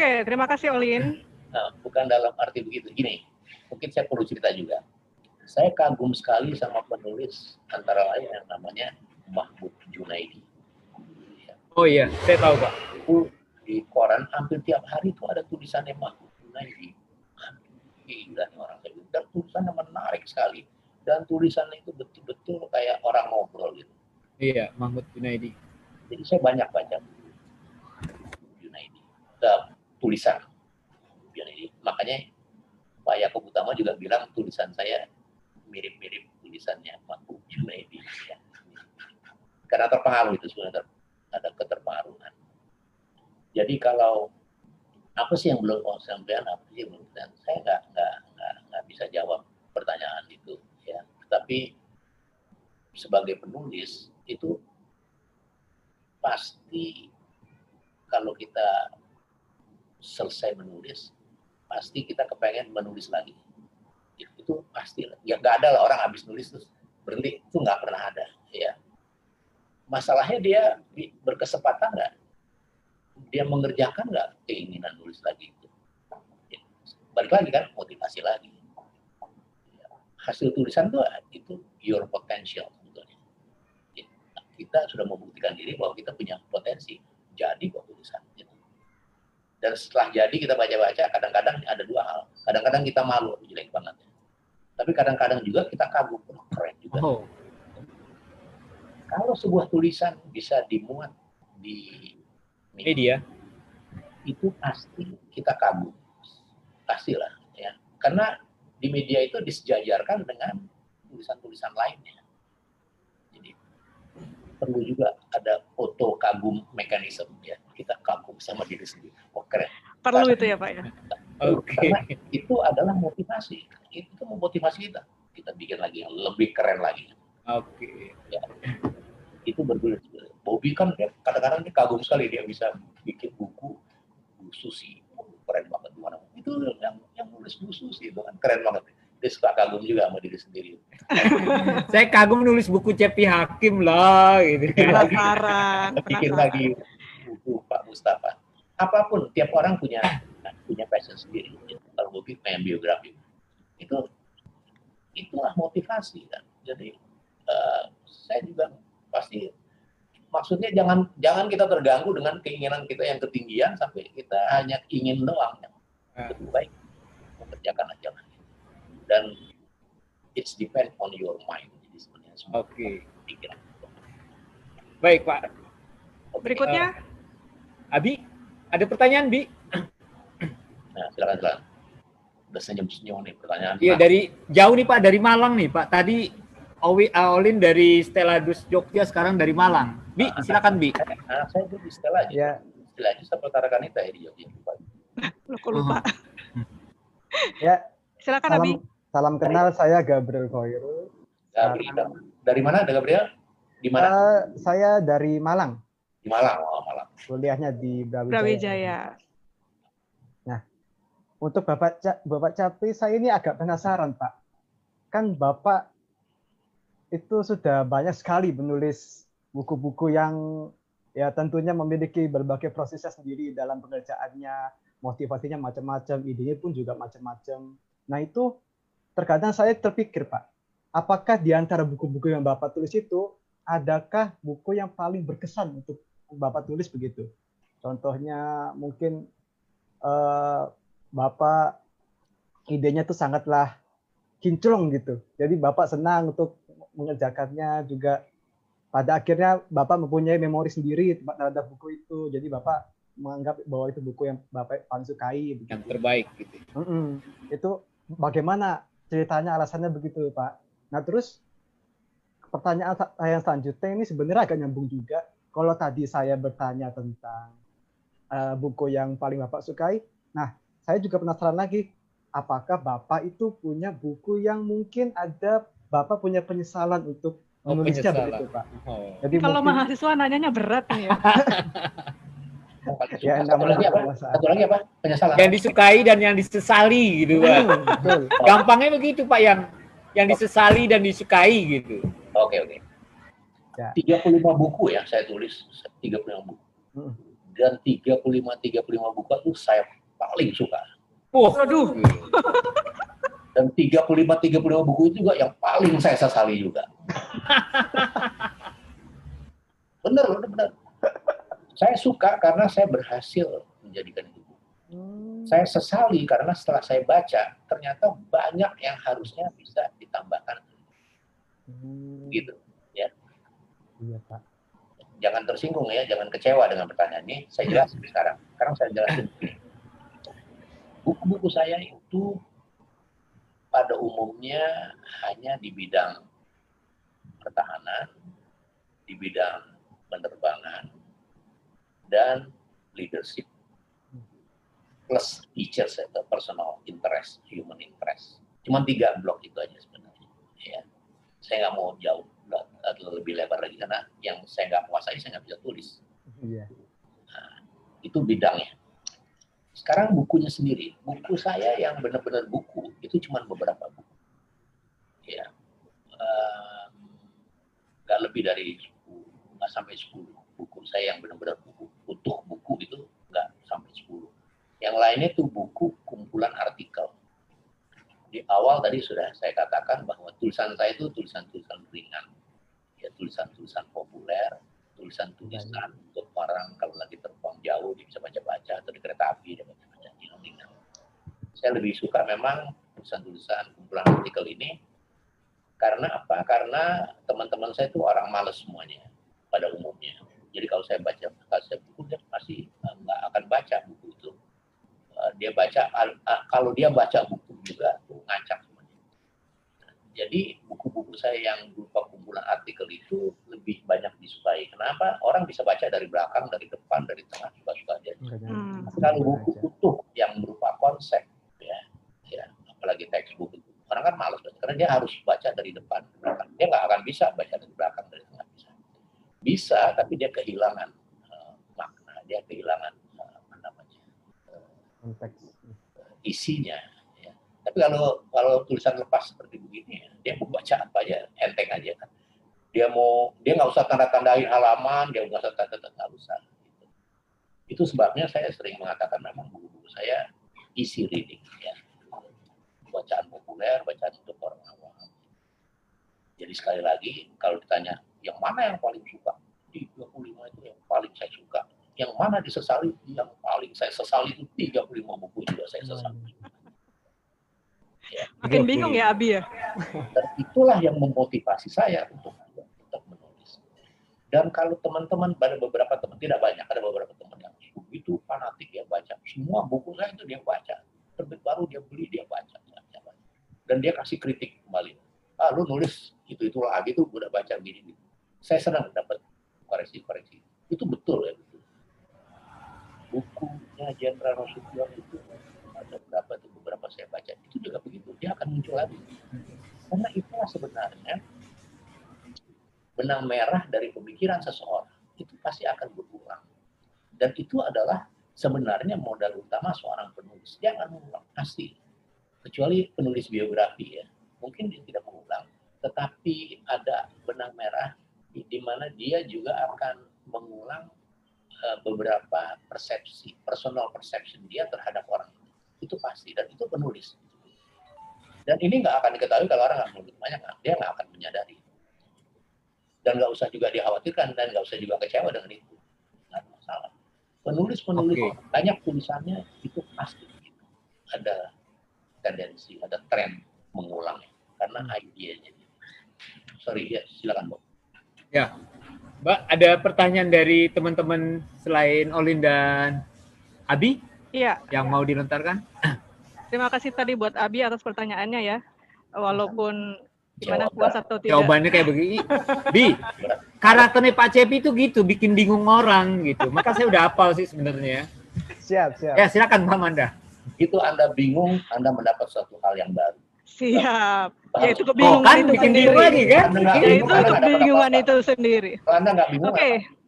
Oke, terima kasih Olin. Nah, bukan dalam arti begitu. Gini, mungkin saya perlu cerita juga. Saya kagum sekali sama penulis antara lain yang namanya Mahmud Junaidi. Oh iya, saya tahu Pak. Itu di koran hampir tiap hari itu ada tulisannya Mahmud Junaidi. Gila nih orang saya. Dan tulisannya menarik sekali. Dan tulisannya itu betul-betul kayak orang ngobrol gitu. Iya, Mahmud Junaidi. Jadi saya banyak baca. Tulisan. Makanya Pak Yakob Utama juga bilang tulisan saya mirip-mirip tulisannya Mahmud Junaidi. Ya. Karena terpengaruh itu sebenarnya ada keterpengaruhan. Jadi kalau apa sih yang belum oh, sampean apa sih belum dan saya nggak nggak nggak nggak bisa jawab pertanyaan itu ya. Tapi sebagai penulis itu pasti kalau kita selesai menulis pasti kita kepengen menulis lagi. Itu pasti ya nggak ada lah orang habis nulis terus berhenti itu nggak pernah ada ya. Masalahnya dia berkesempatan nggak? Dia mengerjakan nggak keinginan nulis lagi itu? Ya, balik lagi kan motivasi lagi. Ya, hasil tulisan tuh itu your potential sebetulnya. Ya, kita sudah membuktikan diri bahwa kita punya potensi jadi kok tulisan. Gitu. Dan setelah jadi kita baca-baca kadang-kadang ada dua hal. Kadang-kadang kita malu jelek banget. Tapi kadang-kadang juga kita kagum oh, keren juga. Oh. kalau sebuah tulisan bisa dimuat di media itu pasti kita kagum. Pastilah ya. Karena di media itu disejajarkan dengan tulisan-tulisan lainnya perlu juga ada foto kagum mekanisme ya kita kagum sama diri sendiri oh keren perlu Pasti. itu ya pak ya Oke. Okay. Karena itu adalah motivasi. Itu memotivasi kita. Kita bikin lagi yang lebih keren lagi. Oke. Okay. Ya. Itu bergulir. Bobby kan kadang-kadang dia kagum sekali dia bisa bikin buku Bu Susi. Keren banget gimana. Itu yang yang nulis Bu Susi itu kan keren banget. Dia suka kagum juga sama diri sendiri. Saya kagum nulis buku Cepi Hakim lah gitu. Penasaran. Bikin lagi buku Pak Mustafa. Apa pun, tiap orang punya punya passion sendiri. Kalau gue pengen biografi, itu itulah motivasi kan. Jadi uh, saya juga pasti maksudnya jangan jangan kita terganggu dengan keinginan kita yang ketinggian sampai kita hanya ingin doang yang lebih baik mengerjakan aja dan it's depend on your mind jadi sebenarnya oke okay. pikiran baik pak berikutnya uh, Abi ada pertanyaan Bi Nah, silakan silakan. Udah senyum-senyum nih pertanyaan. Iya, dari jauh nih Pak, dari Malang nih Pak. Tadi Owi Aolin dari Stella Dus Jogja, sekarang dari Malang. Bi, ah, silakan Bi. Nah, saya di Stella aja. Ya. Stella aja saya pertarakan itu ya di Jogja. Kok lupa? ya. Silakan Abi. Salam kenal, saya Gabriel Koiro. Gabriel. Dari mana ada Gabriel? Di mana? Uh, saya dari Malang. Di Malang, oh Malang. Kuliahnya di Brawijaya. Brawijaya. Untuk Bapak Bapak Capri, saya ini agak penasaran, Pak. Kan Bapak itu sudah banyak sekali menulis buku-buku yang ya tentunya memiliki berbagai prosesnya sendiri dalam pengerjaannya, motivasinya macam-macam, idenya pun juga macam-macam. Nah itu terkadang saya terpikir Pak, apakah di antara buku-buku yang Bapak tulis itu adakah buku yang paling berkesan untuk Bapak tulis begitu? Contohnya mungkin uh, Bapak idenya tuh sangatlah kinclong gitu. Jadi Bapak senang untuk mengerjakannya juga pada akhirnya Bapak mempunyai memori sendiri terhadap buku itu. Jadi Bapak menganggap bahwa itu buku yang Bapak paling sukai. Begitu. Yang terbaik gitu. Mm -mm. Itu bagaimana ceritanya alasannya begitu Pak. Nah terus pertanyaan yang selanjutnya ini sebenarnya agak nyambung juga. Kalau tadi saya bertanya tentang uh, buku yang paling Bapak sukai, nah saya juga penasaran lagi, apakah Bapak itu punya buku yang mungkin ada Bapak punya penyesalan untuk oh, menulisnya begitu, Pak? Oh. Jadi Kalau mungkin... mahasiswa nanyanya berat nih ya. ya, satu lagi apa? Satu lagi apa? Penyesalan. Yang disukai dan yang disesali gitu, Pak. Betul. Gampangnya begitu, Pak, yang yang disesali dan disukai gitu. Oke, oke. Ya. 35 buku ya saya tulis, 35 buku. Hmm. dan 35 35 buku itu saya paling suka. Wah, Waduh. Dan 35 35 buku itu juga yang paling saya sesali juga. bener, bener, bener. Saya suka karena saya berhasil menjadikan itu. Hmm. Saya sesali karena setelah saya baca, ternyata banyak yang harusnya bisa ditambahkan. Hmm. Gitu. Iya Pak. Jangan tersinggung ya, jangan kecewa dengan pertanyaan ini. Saya jelasin sekarang. Sekarang saya jelasin. Buku-buku saya itu pada umumnya hanya di bidang pertahanan, di bidang penerbangan, dan leadership. Plus features atau personal interest, human interest. Cuma tiga blok itu aja sebenarnya. Ya. Saya nggak mau jauh atau lebih lebar lagi karena yang saya nggak kuasai saya nggak bisa tulis. Iya. Itu bidangnya. Sekarang bukunya sendiri. Buku saya yang benar-benar buku itu cuma beberapa buku. Ya. Nggak lebih dari 10, nggak sampai 10 buku saya yang benar-benar buku itu nggak sampai 10. Yang lainnya tuh buku kumpulan artikel. Di awal tadi sudah saya katakan bahwa tulisan saya itu tulisan-tulisan ringan, ya tulisan-tulisan populer, tulisan-tulisan untuk orang kalau lagi terbang jauh dia bisa baca-baca atau di kereta api dia baca-baca ringan. Saya lebih suka memang tulisan-tulisan kumpulan artikel ini karena apa? Karena teman-teman saya itu orang males semuanya pada umumnya. Jadi kalau saya baca kalau saya buku dia pasti eh, nggak akan baca buku itu. Eh, Dia baca al- ah, kalau dia baca buku juga tuh ngacak semuanya. Jadi buku-buku saya yang berupa kumpulan artikel itu lebih banyak disukai. Kenapa? Orang bisa baca dari belakang, dari depan, dari tengah juga suka dia. Hmm. Tapi kalau buku utuh yang berupa konsep, ya, ya, apalagi textbook itu, orang kan malas baca karena dia harus baca dari depan, ke belakang. Dia nggak akan bisa baca dari belakang, dari tengah bisa. Bisa, tapi dia kehilangan eh, makna, dia kehilangan eh, apa namanya eh, Konteks. Isinya. Ya. Tapi kalau kalau tulisan lepas seperti begini, ya, dia mau baca apa aja, enteng aja kan. Dia mau dia nggak usah tanda tandain halaman, dia nggak usah tanda tanda nggak usah. Gitu. Itu sebabnya saya sering mengatakan memang buku-buku saya easy reading, ya. bacaan populer, bacaan untuk orang awam. Jadi sekali lagi kalau ditanya yang mana yang paling suka, 35 itu yang paling saya suka yang mana disesali yang paling saya sesali itu 35 buku juga saya sesali Makin bingung ya Abi ya. dan itulah yang memotivasi saya untuk tetap menulis. Dan kalau teman-teman pada beberapa teman tidak banyak ada beberapa teman yang begitu fanatik ya baca. Semua buku saya itu dia baca. Terbit baru dia beli dia baca, dan dia kasih kritik kembali. Ah lu nulis itu itu lagi tuh udah baca gini gini saya senang dapat koreksi-koreksi itu betul ya betul bukunya Jenderal Nasution itu ada berapa tuh beberapa saya baca itu juga begitu muncul lagi. Karena itulah sebenarnya benang merah dari pemikiran seseorang itu pasti akan berulang. Dan itu adalah sebenarnya modal utama seorang penulis. Dia akan mengulang pasti. Kecuali penulis biografi ya. Mungkin dia tidak mengulang tetapi ada benang merah di, di mana dia juga akan mengulang eh, beberapa persepsi personal perception dia terhadap orang itu pasti. Dan itu penulis dan ini nggak akan diketahui kalau orang nggak menulis banyak nggak- dia nggak akan menyadari. Dan nggak usah juga dikhawatirkan dan nggak usah juga kecewa dengan itu. Nggak ada masalah. Penulis penulis Oke. banyak tulisannya itu pasti ada tendensi ada tren mengulang karena idenya. Sorry ya silakan Bob. Mbak, ada pertanyaan dari teman-teman selain Olin dan Abi Iya, yang mau dilontarkan? terima kasih tadi buat Abi atas pertanyaannya ya. Walaupun gimana Jawaban. puas atau tidak. Jawabannya kayak begini. Bi, karakternya Pak Cepi itu gitu, bikin bingung orang gitu. Maka saya udah hafal sih sebenarnya. Siap, siap. Ya, silakan Pak Manda. itu anda bingung anda mendapat suatu hal yang baru Siap. Ya itu Oh kebingungan kan, itu bikin sendiri. bingung lagi kan? Anda Ya bingung, itu kebingungan itu sendiri. kalau anda nggak bingung Oke, apa?